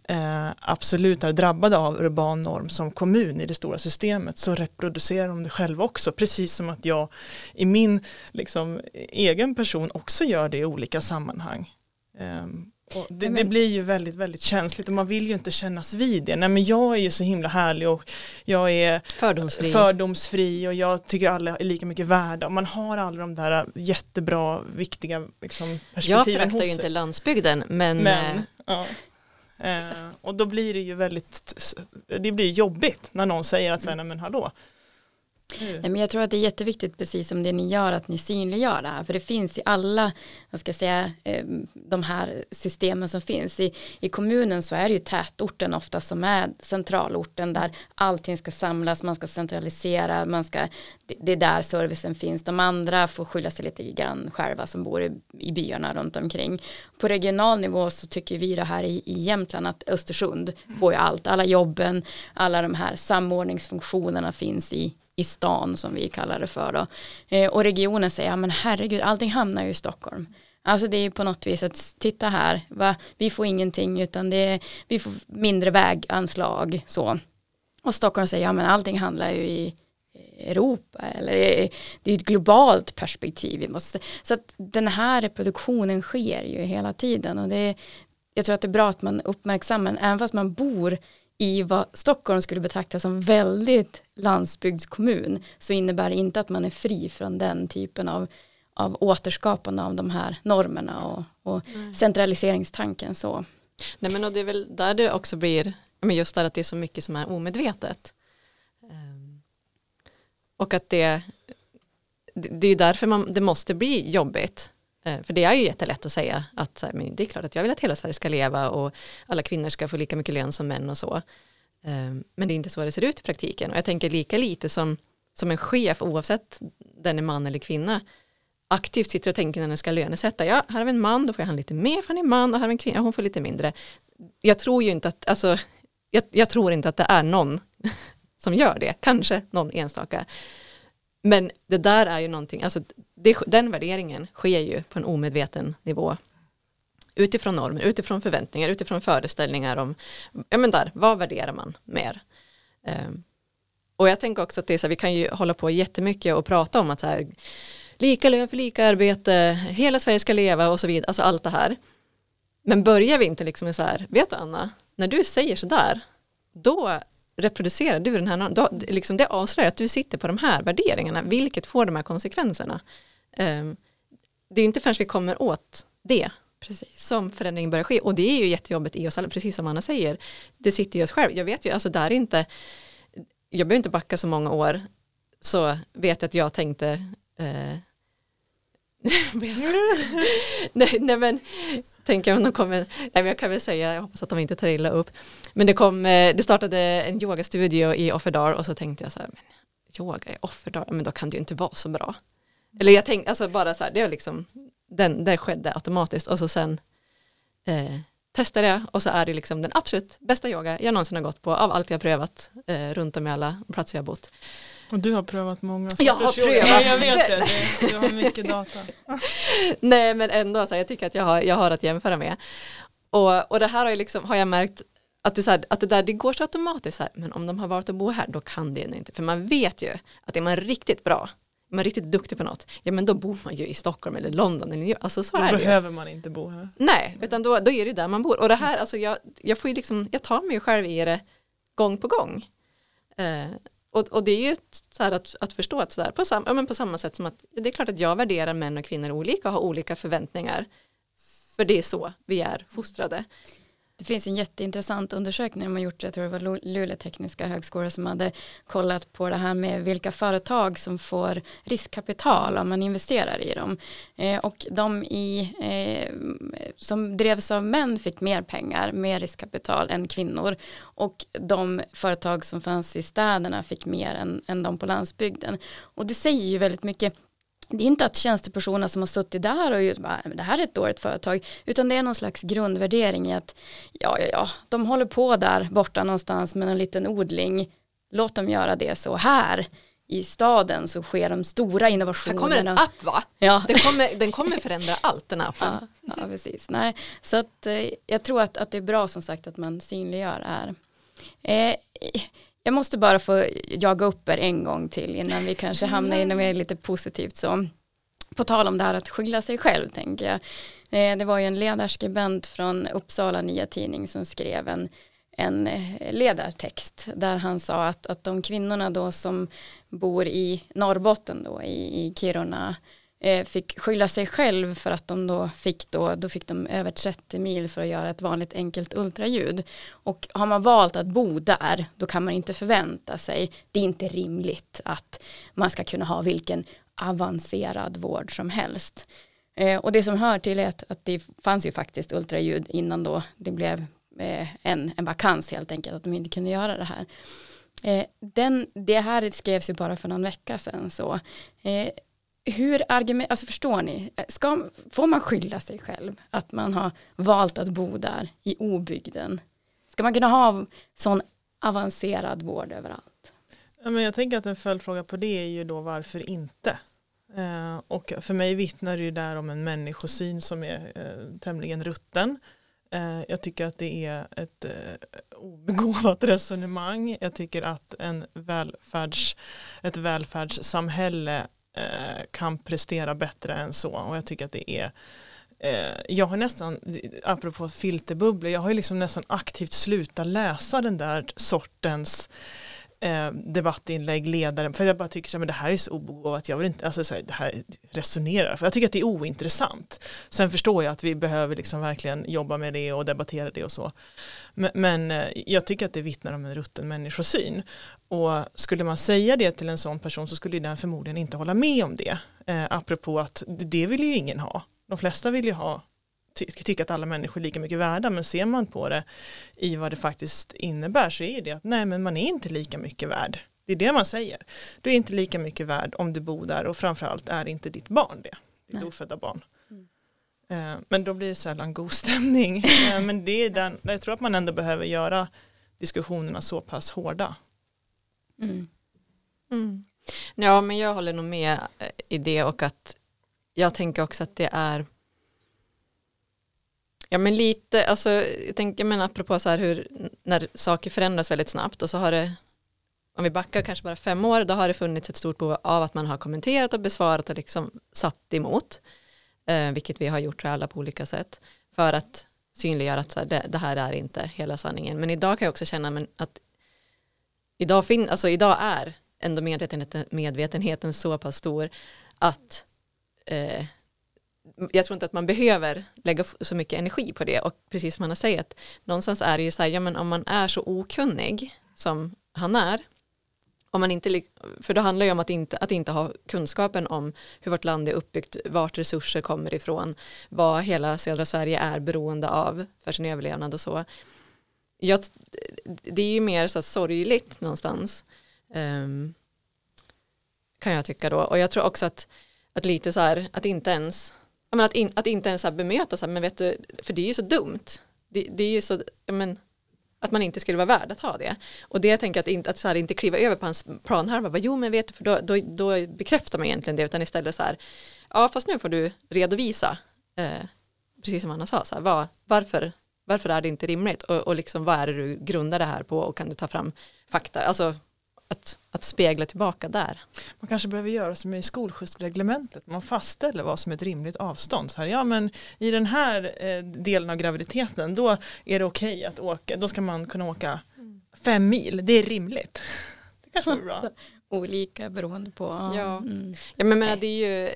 eh, absolut är drabbade av urban norm som kommun i det stora systemet så reproducerar de det själva också precis som att jag i min liksom, egen person också gör det i olika sammanhang. Um, det, det, blir ju väldigt, väldigt känsligt och man vill ju inte kännas vid det. Nej men jag är ju så himla härlig och jag är fördomsfri, fördomsfri och jag tycker alla är lika mycket värda. Och man har alla de där jättebra, viktiga liksom, perspektiven Jag föraktar ju inte landsbygden men, men eh, ja. eh, och då blir det ju väldigt, det blir jobbigt när någon säger att, mm. men hallå, Mm. Nej, men jag tror att det är jätteviktigt precis som det ni gör att ni synliggör det här. För det finns i alla vad ska jag säga, eh, de här systemen som finns. I, i kommunen så är det ju tätorten ofta som är centralorten där allting ska samlas man ska centralisera man ska, det är där servicen finns. De andra får skylla sig lite grann själva som bor i, i byarna runt omkring. På regional nivå så tycker vi det här i, i Jämtland att Östersund får ju allt. Alla jobben alla de här samordningsfunktionerna finns i i stan som vi kallar det för då. Eh, och regionen säger, ja men herregud, allting hamnar ju i Stockholm. Alltså det är på något vis att titta här, va? vi får ingenting utan det är, vi får mindre väganslag så. Och Stockholm säger, ja men allting handlar ju i Europa eller det är ett globalt perspektiv. Vi måste, så att den här reproduktionen sker ju hela tiden och det jag tror att det är bra att man uppmärksammar, även fast man bor i vad Stockholm skulle betrakta som väldigt landsbygdskommun så innebär det inte att man är fri från den typen av, av återskapande av de här normerna och, och mm. centraliseringstanken så. Nej men och det är väl där det också blir, men just där att det är så mycket som är omedvetet. Um, och att det, det är därför man, det måste bli jobbigt Eh, för det är ju jättelätt att säga att men det är klart att jag vill att hela Sverige ska leva och alla kvinnor ska få lika mycket lön som män och så. Ehm, men det är inte så det ser ut i praktiken och jag tänker lika lite som, som en chef oavsett den är man eller kvinna aktivt sitter och tänker när den ska lönesätta. Ja, här har vi en man, då får han lite mer för han är man och här har vi en kvinna, hon får lite mindre. Jag tror ju inte att, alltså, jag, jag tror inte att det är någon som gör det, kanske någon enstaka men det där är ju någonting, alltså det, den värderingen sker ju på en omedveten nivå. Utifrån normer, utifrån förväntningar, utifrån föreställningar om, ja men där, vad värderar man mer? Um, och jag tänker också att det är så här, vi kan ju hålla på jättemycket och prata om att så här, lika lön för lika arbete, hela Sverige ska leva och så vidare, alltså allt det här. Men börjar vi inte liksom med så här, vet du Anna, när du säger så där, då reproducerar du den här, då, liksom det avslöjar att du sitter på de här värderingarna, vilket får de här konsekvenserna. Um, det är inte förrän vi kommer åt det precis. som förändringen börjar ske och det är ju jättejobbigt i oss alla, precis som Anna säger. Det sitter i oss själv, jag vet ju, alltså där är inte, jag behöver inte backa så många år, så vet jag att jag tänkte eh, nej, nej men tänker om de kommer, nej men jag kan väl säga, jag hoppas att de inte tar illa upp. Men det kom, eh, det startade en yogastudio i Offerdal och så tänkte jag så här, men yoga i Offerdal, men då kan det ju inte vara så bra. Eller jag tänkte, alltså bara så här, det var liksom, den, det skedde automatiskt och så sen eh, testade jag och så är det liksom den absolut bästa yoga jag någonsin har gått på av allt jag prövat eh, runt om i alla platser jag bott. Och du har prövat många Jag har prövat. Ja, jag vet det, du har mycket data. Nej men ändå, så jag tycker att jag har, jag har att jämföra med. Och, och det här har, jag liksom, har jag märkt att det, så här, att det där det går så automatiskt här, men om de har valt att bo här då kan det inte, för man vet ju att är man riktigt bra, är man riktigt duktig på något, ja men då bor man ju i Stockholm eller London, eller, alltså så då är det behöver man inte bo här. Nej, utan då, då är det där man bor, och det här, alltså jag, jag får ju liksom, jag tar mig själv i det gång på gång. Eh, och, och, det är ju så här att, att förstå att så där, på, sam, ja, men på samma sätt som att det är klart att jag värderar män och kvinnor olika och har olika förväntningar. För det är så vi är fostrade. Det finns en jätteintressant undersökning de har gjort, jag tror det var Luleå tekniska högskola som hade kollat på det här med vilka företag som får riskkapital om man investerar i dem. Eh, och de i, eh, som drevs av män fick mer pengar, mer riskkapital än kvinnor. Och de företag som fanns i städerna fick mer än, än de på landsbygden. Och det säger ju väldigt mycket det är inte att tjänstepersoner som har suttit där och just bara, det här är ett dåligt företag, utan det är någon slags grundvärdering i att ja, ja, ja, de håller på där borta någonstans med en liten odling, låt dem göra det så här i staden så sker de stora innovationerna. Här kommer en app va? Ja. Den, kommer, den kommer förändra allt den appen. Ja, ja precis. Nej, så att, eh, jag tror att, att det är bra som sagt att man synliggör det här. Eh, jag måste bara få jaga upp er en gång till innan vi kanske hamnar i något lite positivt så. På tal om det här att skylla sig själv tänker jag. Eh, det var ju en ledarskribent från Uppsala Nya Tidning som skrev en, en eh, ledartext där han sa att, att de kvinnorna då som bor i Norrbotten då i, i Kiruna Eh, Eh, fick skylla sig själv för att de då fick då, då fick de över 30 mil för att göra ett vanligt enkelt ultraljud. Och har man valt att bo där, då kan man inte förvänta sig, det är inte rimligt att man ska kunna ha vilken avancerad vård som helst. Eh, och det som hör till är att, att det fanns ju faktiskt ultraljud innan då det blev eh, en, en vakans helt enkelt, att de inte kunde göra det här. Eh, den, det här skrevs ju bara för någon vecka sedan så eh, hur argument, alltså förstår ni, eh, ska, får man skylla sig själv att man har valt att bo där i obygden? Ska man kunna ha sån avancerad vård överallt? Ja, men jag tänker att en följdfråga på det är ju då varför inte? Eh, och för mig vittnar det ju där om en människosyn som är eh, tämligen rutten. Eh, jag tycker att det är ett eh, obegåvat resonemang. Jag tycker att en välfärds, ett välfärdssamhälle Eh, kan prestera bättre än så. Och jag tycker att det är eh, jag har nästan, apropå filterbubblor, jag har ju liksom nästan aktivt slutat läsa den där sortens eh, debattinlägg, ledare, för jag bara tycker att det här är så obegåvat, jag vill inte, alltså så här, det här resonerar, för jag tycker att det är ointressant. Sen förstår jag att vi behöver liksom verkligen jobba med det och debattera det och så. Men, men eh, jag tycker att det vittnar om en rutten människosyn. Och skulle man säga det till en sån person så skulle den förmodligen inte hålla med om det. Eh, apropå att det vill ju ingen ha. De flesta vill ju ha ty tycka att alla människor är lika mycket värda men ser man på det i vad det faktiskt innebär så är det att nej men man är inte lika mycket värd. Det är det man säger. Du är inte lika mycket värd om du bor där och framförallt är inte ditt barn det. Ditt nej. ofödda barn. Mm. Eh, men då blir det sällan god stämning. Eh, men det är den, jag tror att man ändå behöver göra diskussionerna så pass hårda. Mm. Mm. Ja, men jag håller nog med eh, i det och att jag tänker också att det är Ja men lite, alltså jag tänker men apropå så här hur när saker förändras väldigt snabbt och så har det om vi backar kanske bara fem år då har det funnits ett stort behov av att man har kommenterat och besvarat och liksom satt emot eh, vilket vi har gjort alla på olika sätt för att synliggöra att så här, det, det, här är inte hela sanningen. Men idag kan jag också känna men, att idag, fin, alltså, idag är ändå medvetenheten, medvetenheten så pass stor att eh, jag tror inte att man behöver lägga så mycket energi på det och precis som han säger att någonstans är det ju så här, ja men om man är så okunnig som han är om man inte, för det handlar ju om att inte, att inte ha kunskapen om hur vårt land är uppbyggt, vart resurser kommer ifrån, vad hela södra Sverige är beroende av för sin överlevnad och så. Jag, det är ju mer så sorgligt någonstans um, kan jag tycka då och jag tror också att, att lite så här att inte ens att, in, att inte ens bemöta så här, men vet du, för det är ju så dumt. Det, det är ju så, men att man inte skulle vara värd att ha det. Och det jag tänker att, inte, att så här, inte kliva över på hans planhalva, jo men vet du, för då, då, då, bekräftar man egentligen det, utan istället så här, ja fast nu får du redovisa, eh, precis som Anna sa, så här, var, varför, varför är det inte rimligt? Och, och liksom, vad är det du grundar det här på? Och kan du ta fram fakta, alltså att, att spegla tillbaka där. Man kanske behöver göra som i skolskjutsreglementet, man fastställer vad som är ett rimligt avstånd. Så här, ja, men I den här eh, delen av graviditeten då är det okej okay att åka, då ska man kunna åka fem mil, det är rimligt. Det kanske är bra. Olika beroende på. Ja, mm. ja men menar, det är ju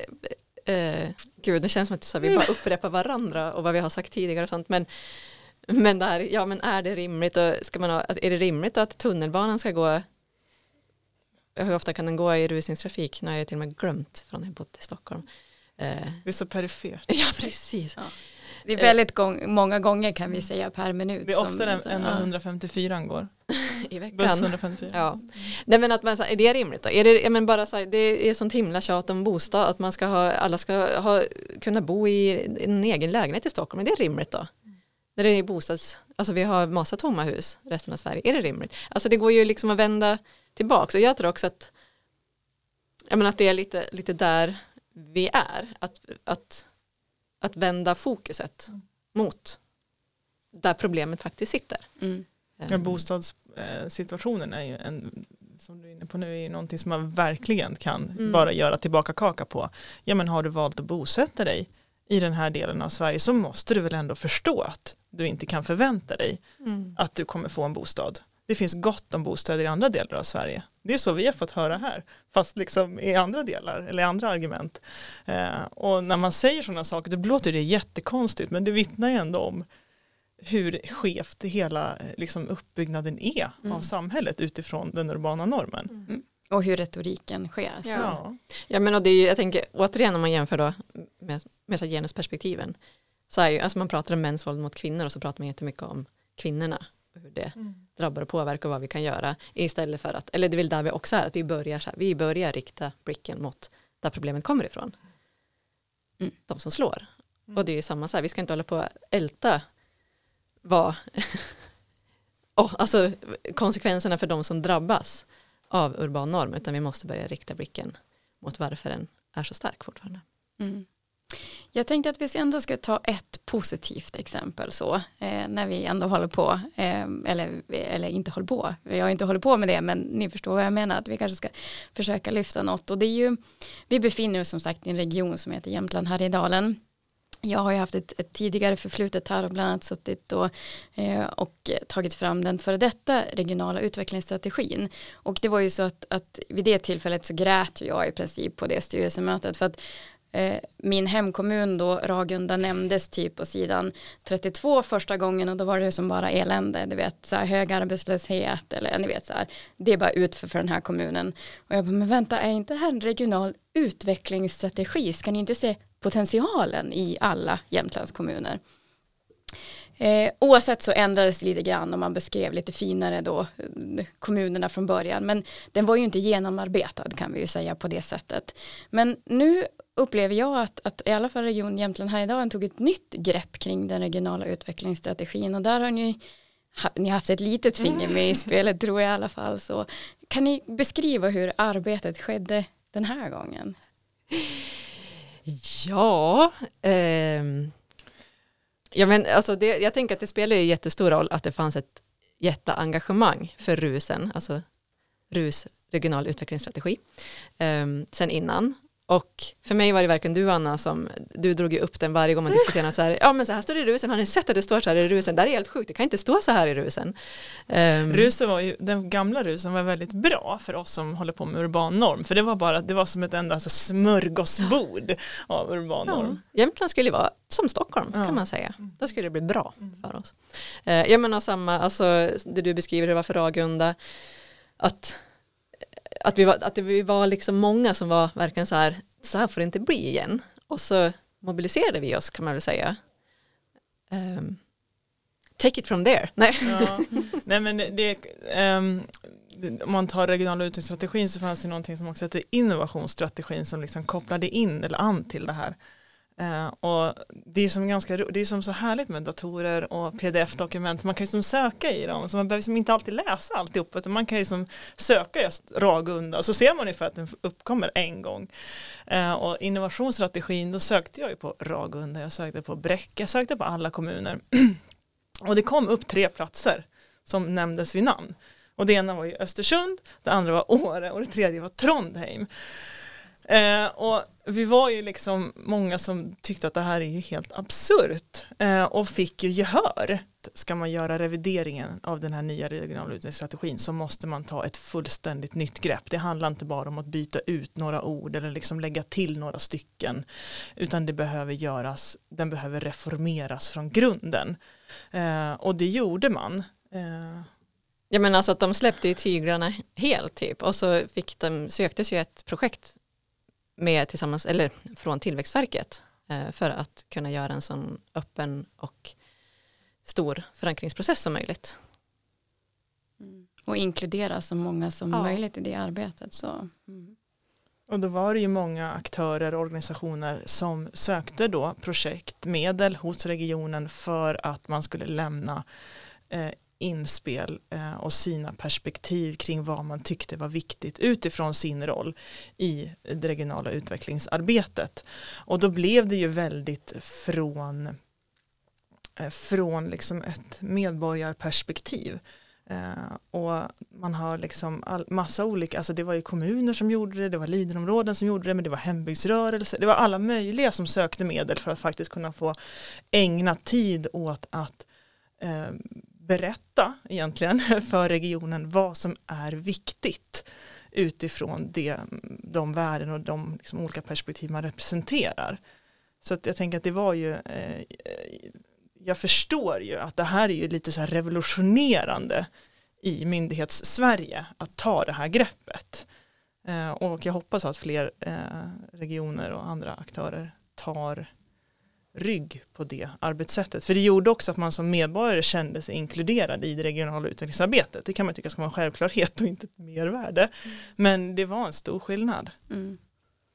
eh, gud det känns som att vi bara upprepar varandra och vad vi har sagt tidigare och sånt men men där, ja men är det rimligt och ska man ha, är det rimligt att tunnelbanan ska gå hur ofta kan den gå i rusningstrafik? Nu har jag till och med glömt från när jag bott i Stockholm. Eh, det är så perifert. Ja, precis. Ja. Det är väldigt gång, många gånger kan vi säga per minut. Det är oftare än, än 154 går. I veckan. Buss 154. Ja. Nej men att man, är det rimligt då? Är det, men bara så här, det är sånt himla tjat om bostad, att man ska ha, alla ska ha, kunna bo i en egen lägenhet i Stockholm, är det rimligt då? När det är bostads, alltså vi har massa tomma hus resten av Sverige, är det rimligt? Alltså det går ju liksom att vända tillbaka. Och jag tror också att, jag menar att det är lite, lite där vi är. Att, att, att vända fokuset mm. mot där problemet faktiskt sitter. Mm. Ja, bostadssituationen är ju en, som du är inne på nu, är någonting som man verkligen kan mm. bara göra tillbaka kaka på. Ja men har du valt att bosätta dig i den här delen av Sverige så måste du väl ändå förstå att du inte kan förvänta dig mm. att du kommer få en bostad det finns gott om bostäder i andra delar av Sverige. Det är så vi har fått höra här, fast liksom i andra delar eller andra argument. Eh, och när man säger sådana saker, då låter det jättekonstigt, men det vittnar ju ändå om hur skevt hela liksom, uppbyggnaden är mm. av samhället utifrån den urbana normen. Mm. Och hur retoriken sker. Så. Ja. ja, men och det är, jag tänker återigen om man jämför då med, med så genusperspektiven, så är ju, alltså man pratar om mäns våld mot kvinnor och så pratar man jättemycket om kvinnorna hur det mm. Drabbar och påverkar vad vi kan göra istället för att, eller det är väl där vi också är, att vi börjar, så här, vi börjar rikta blicken mot där problemet kommer ifrån. Mm. De som slår. Mm. Och det är samma så här, vi ska inte hålla på att älta vad, oh, alltså konsekvenserna för de som drabbas av urban norm, utan vi måste börja rikta blicken mot varför den är så stark fortfarande. Mm. Jag tänkte att vi ändå ska ta ett positivt exempel så eh, när vi ändå håller på eh, eller, eller inte håller på. jag har inte hållit på med det men ni förstår vad jag menar att vi kanske ska försöka lyfta något och det är ju vi befinner oss som sagt i en region som heter Jämtland Härjedalen. Jag har ju haft ett, ett, tidigare förflutet här och bland annat suttit och, eh, och tagit fram den före detta regionala utvecklingsstrategin. Och det var ju så att, att vid det tillfället så grät jag i princip på det styrelsemötet för att Eh, min hemkommun då, Ragunda nämndes typ på sidan 32 första gången och då var det som bara elände, du vet så här, hög arbetslöshet eller ni vet så här, det är bara utför för den här kommunen. Och jag bara, men vänta, är inte det här en regional utvecklingsstrategi? Ska ni inte se potentialen i alla Jämtlands kommuner? Eh, oavsett så ändrades det lite grann och man beskrev lite finare då eh, kommunerna från början men den var ju inte genomarbetad kan vi ju säga på det sättet. Men nu upplever jag att, att i alla fall Region Jämtland Härjedalen tog ett nytt grepp kring den regionala utvecklingsstrategin och där har ni ha, ni haft ett litet finger med i spelet tror jag i alla fall. Så kan ni beskriva hur arbetet skedde den här gången? Ja, ehm, ja men alltså det, jag tänker att det spelar ju jättestor roll att det fanns ett jätteengagemang för RUSen, alltså RUS regional utvecklingsstrategi, um, sen innan. Och för mig var det verkligen du Anna som, du drog ju upp den varje gång man diskuterade så här, ja men så här står det i rusen, har ni sett att det står så här i rusen, det här är helt sjukt, det kan inte stå så här i rusen. Um, rusen var ju, den gamla rusen var väldigt bra för oss som håller på med urban norm, för det var bara, det var som ett enda alltså, smörgåsbord av urban norm. Ja. Jämtland skulle vara som Stockholm ja. kan man säga, då skulle det bli bra mm. för oss. Uh, jag menar samma, alltså det du beskriver, det var för Ragunda, att att vi var, att vi var liksom många som var verkligen så här, så här får det inte bli igen. Och så mobiliserade vi oss kan man väl säga. Um, take it from there. Nej, ja, nej men det, um, om man tar regionala utvecklingsstrategin så fanns det någonting som också heter innovationsstrategin som liksom kopplade in eller an till det här. Uh, och det är, som ganska, det är som så härligt med datorer och pdf-dokument, man kan ju som söka i dem, så man behöver som inte alltid läsa alltihop, utan man kan ju som söka just Ragunda, så ser man ungefär att den uppkommer en gång. Uh, och innovationsstrategin, då sökte jag ju på Ragunda, jag sökte på Bräcke, jag sökte på alla kommuner. och det kom upp tre platser som nämndes vid namn. Och det ena var ju Östersund, det andra var Åre och det tredje var Trondheim. Eh, och vi var ju liksom många som tyckte att det här är ju helt absurt eh, och fick ju gehör. Ska man göra revideringen av den här nya regionala utvecklingsstrategin så måste man ta ett fullständigt nytt grepp. Det handlar inte bara om att byta ut några ord eller liksom lägga till några stycken utan det behöver göras, den behöver reformeras från grunden. Eh, och det gjorde man. Eh, Ja men alltså att de släppte ju tyglarna helt typ och så fick de, söktes ju ett projekt med tillsammans, eller från Tillväxtverket eh, för att kunna göra en sån öppen och stor förankringsprocess som möjligt. Mm. Och inkludera så många som ja. möjligt i det arbetet. Så. Mm. Och då var det ju många aktörer och organisationer som sökte då projektmedel hos regionen för att man skulle lämna eh, inspel eh, och sina perspektiv kring vad man tyckte var viktigt utifrån sin roll i det regionala utvecklingsarbetet. Och då blev det ju väldigt från, eh, från liksom ett medborgarperspektiv. Uh, och man har liksom all, massa olika, alltså det var ju kommuner som gjorde det, det var lidenområden som gjorde det, men det var hembygdsrörelser, det var alla möjliga som sökte medel för att faktiskt kunna få ägna tid åt att uh, berätta egentligen för regionen vad som är viktigt utifrån det, mm, de värden och de liksom olika perspektiv man representerar. Så att jag tänker att det var ju, eh, jag förstår ju att det här är ju lite så här revolutionerande i myndighets-Sverige att ta det här greppet. Eh, och jag hoppas att fler eh, regioner och andra aktörer tar rygg på det arbetssättet. För det gjorde också att man som medborgare kände sig inkluderad i det regionala utvecklingsarbetet. Det kan man tycka ska vara en självklarhet och inte ett mervärde. Mm. Men det var en stor skillnad. Mm.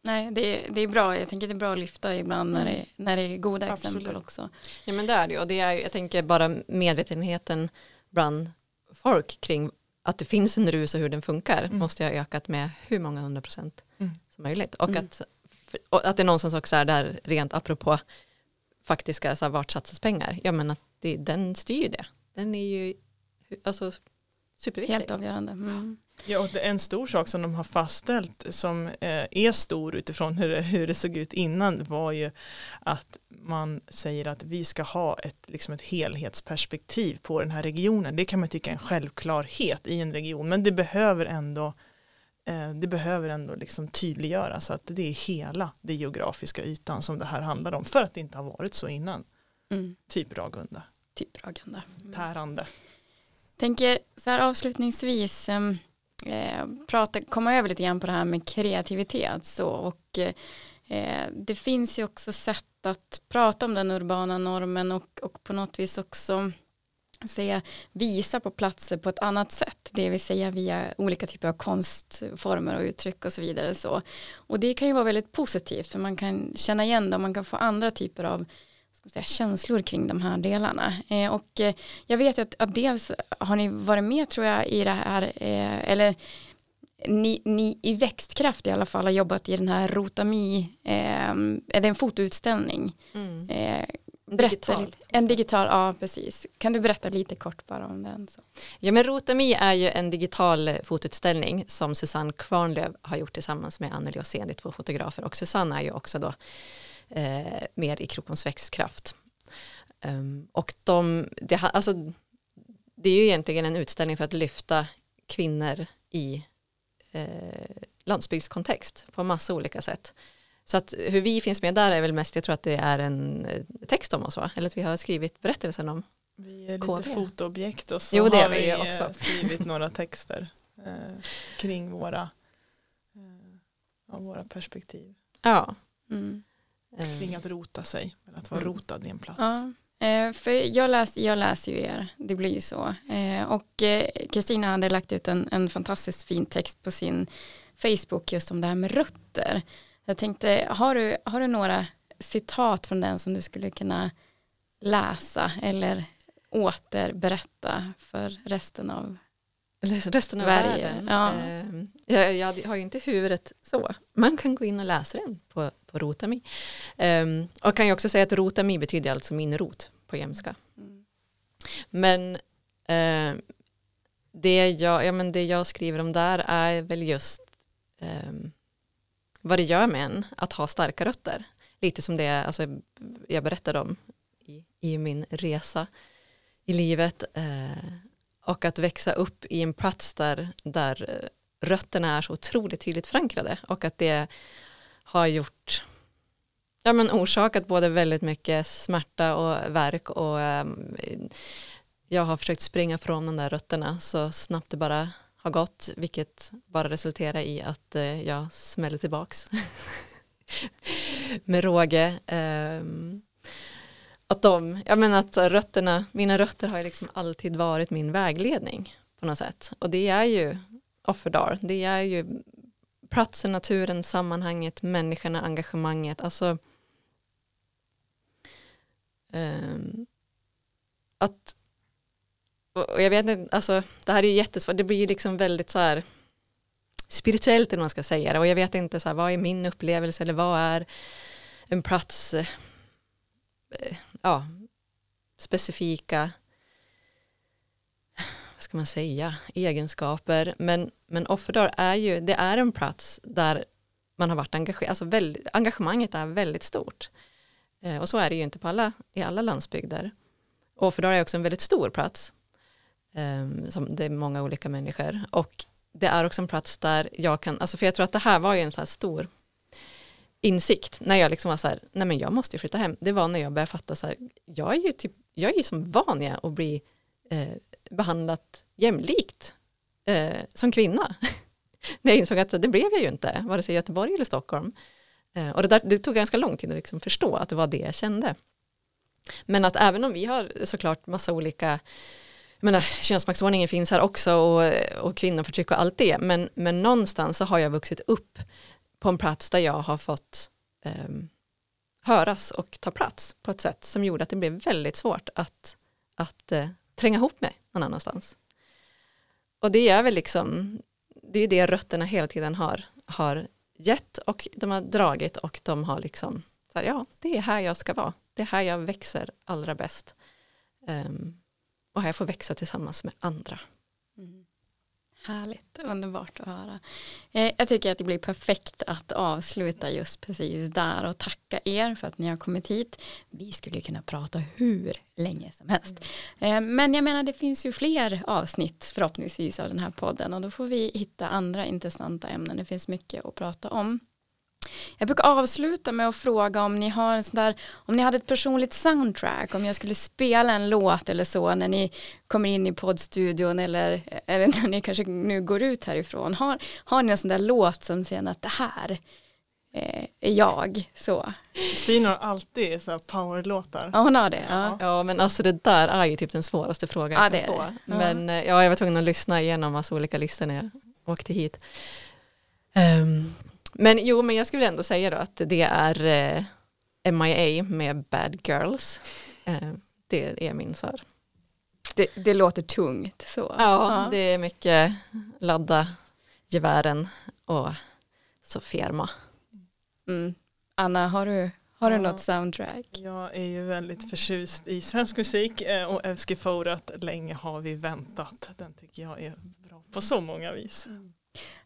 Nej, det är, det är bra. Jag tänker det är bra att lyfta ibland när, mm. det, när det är goda Absolut. exempel också. Ja men det är det och det är, jag tänker bara medvetenheten bland folk kring att det finns en rus och hur den funkar mm. måste ha ökat med hur många hundra procent mm. som möjligt. Och, mm. att, och att det någonstans också är där rent apropå faktiska, så här, vart satsas pengar? Ja men att det, den styr ju det. Den är ju alltså, superviktig. Helt avgörande. Mm. Ja, och det är en stor sak som de har fastställt som eh, är stor utifrån hur det, hur det såg ut innan var ju att man säger att vi ska ha ett, liksom ett helhetsperspektiv på den här regionen. Det kan man tycka är en självklarhet i en region, men det behöver ändå Eh, det behöver ändå liksom tydliggöras att det är hela den geografiska ytan som det här handlar om för att det inte har varit så innan. Mm. Typ Ragunda. Typ Ragunda. Mm. Tärande. Tänker så här avslutningsvis ehm, eh, prata, komma över lite grann på det här med kreativitet så och eh, det finns ju också sätt att prata om den urbana normen och, och på något vis också säga, visa på platser på ett annat sätt, det vill säga via olika typer av konstformer och uttryck och så vidare. Så. Och det kan ju vara väldigt positivt för man kan känna igen det och man kan få andra typer av säga, känslor kring de här delarna. Eh, och eh, jag vet att, att dels har ni varit med tror jag i det här, eh, eller ni, ni i växtkraft i alla fall har jobbat i den här Rotami, eh, är det en fotoutställning? Mm. Eh. Berätta lite, en digital, ja precis. Kan du berätta lite kort bara om den? Så. Ja men Rotami är ju en digital fotoutställning som Susanne Kvarnlöv har gjort tillsammans med Anneli Åsén, det är två fotografer och Susanne är ju också då eh, mer i Krokoms växtkraft. Um, och de, det, alltså, det är ju egentligen en utställning för att lyfta kvinnor i eh, landsbygdskontext på massa olika sätt. Så att hur vi finns med där är väl mest, jag tror att det är en eh, text om oss va? Eller att vi har skrivit berättelsen om. Vi är lite KB. fotoobjekt och så Jo, det är har vi eh, också. skrivit några texter eh, kring våra, eh, våra perspektiv. Ja. Mm. eh, Kring att rota sig, eller att vara Mm. rotad i en plats. Ja, eh, för jag läser, jag läser ju er, det blir ju så. Eh, och eh, Kristina hade lagt ut en, en fantastiskt fin text på sin Facebook just om det här med rötter. Jag tänkte, har du, har du några citat från den som du skulle kunna läsa eller återberätta för resten av resten av Sverige, världen. ja. Eh, jag, jag har ju inte huvudet så. Man kan gå in och läsa den på, på Rotami. Um, och kan ju också säga att Rotami betyder alltså min rot på jämska. Men, eh, det, jag, ja, men det jag skriver om där är väl just ehm, vad det gör med en att ha starka rötter. Lite som det alltså, jag berättade om i, i min resa i livet. Eh, och att växa upp i en plats där, där eh, rötterna är så otroligt tydligt förankrade och att det har gjort ja, men orsakat både väldigt mycket smärta och verk och ehm, jag har försökt springa från de där rötterna så snabbt det bara har gått vilket bara resulterar i att eh, jag smäller tillbaks med råge. Ehm, att de, jag menar att rötterna, mina rötter har ju liksom alltid varit min vägledning på något sätt. Och det är ju offerdar, det är ju platsen, naturen, sammanhanget, människorna, engagemanget. Alltså ehm, att och jag vet inte, alltså det här är ju jättesvårt, det blir ju liksom väldigt så här spirituellt eller vad man ska säga det och jag vet inte så här, vad är min upplevelse eller vad är en plats eh, ja, specifika vad ska man säga, egenskaper. Men, men Offerdal är ju, det är en plats där man har varit engagerad, alltså väldigt, engagemanget är väldigt stort. Eh, och så är det ju inte på alla, i alla landsbygder. Offerdal är också en väldigt stor plats. Ehm, som det är många olika människor. Och det är också en plats där jag kan, alltså för jag tror att det här var ju en så här stor insikt när jag liksom var så här, nej men jag måste ju flytta hem. Det var när jag började fatta så här, jag är ju typ, jag är ju som van jag att bli eh, behandlat jämlikt eh, som kvinna. när jag insåg att det blev jag ju inte, vare sig i Göteborg eller Stockholm. Eh, och det, där, det tog ganska lång tid att liksom förstå att det var det jag kände. Men att även om vi har såklart massa olika jag menar, äh, könsmaktsordningen finns här också och, och kvinnoförtryck och allt det men, men någonstans så har jag vuxit upp på en plats där jag har fått eh, höras och ta plats på ett sätt som gjorde att det blev väldigt svårt att, att eh, tränga ihop mig någon annanstans. Och det är väl liksom, det är det rötterna hela tiden har, har gett och de har dragit och de har liksom, så här, ja det är här jag ska vara, det är här jag växer allra bäst. Um, och här jag får växa tillsammans med andra. Mm. Härligt, underbart att höra. Eh, jag tycker att det blir perfekt att avsluta just precis där och tacka er för att ni har kommit hit. Vi skulle kunna prata hur länge som helst. Eh, men jag menar det finns ju fler avsnitt förhoppningsvis av den här podden och då får vi hitta andra intressanta ämnen. Det finns mycket att prata om. Jag brukar avsluta med att fråga om ni har en sån där, om ni hade ett personligt soundtrack, om jag skulle spela en låt eller så när ni kommer in i poddstudion eller, eller när ni kanske nu går ut härifrån. Har, har ni en sån där låt som säger att det här eh, är jag? Så. Kristina har alltid så powerlåtar. Ja, hon har det. Ja. Ja men alltså det där är ju typ den svåraste frågan Ja, jag det kan är få. det. Ja. Men eh, ja, jag var tvungen att lyssna igenom massa olika listor när jag åkte hit. Ehm, men jo, men jag skulle ändå säga då att det är, eh, MIA med Bad Girls. Eh, det är min så Det, det låter tungt så. Ja, det är mycket ladda gevären och så firma. Mm. Anna, har du, har du Ja. något soundtrack? Jag är ju väldigt förtjust i svensk musik eh, och Evski Forat, Länge har vi väntat. Den tycker jag är bra på så många vis.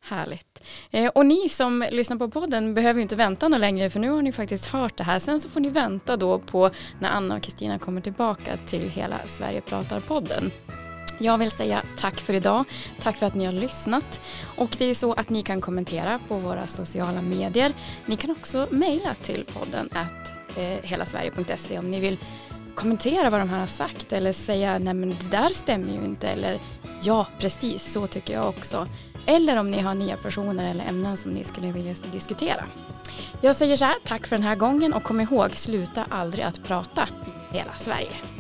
Härligt. Eh, och ni som lyssnar på podden behöver ju inte vänta något längre för nu har ni faktiskt hört det här. Sen så får ni vänta då på när Anna och Kristina kommer tillbaka till Hela Sverige pratar-podden. Jag vill säga tack för idag. Tack för att ni har lyssnat. Och det är så att ni kan kommentera på våra sociala medier. Ni kan också mejla till podden att eh, helasverige.se om ni vill kommentera vad de här har sagt eller säga nej men det där stämmer ju inte eller ja precis så tycker jag också. Eller om ni har nya personer eller ämnen som ni skulle vilja diskutera. Jag säger så här, tack för den här gången och kom ihåg, sluta aldrig att prata. Hela Sverige.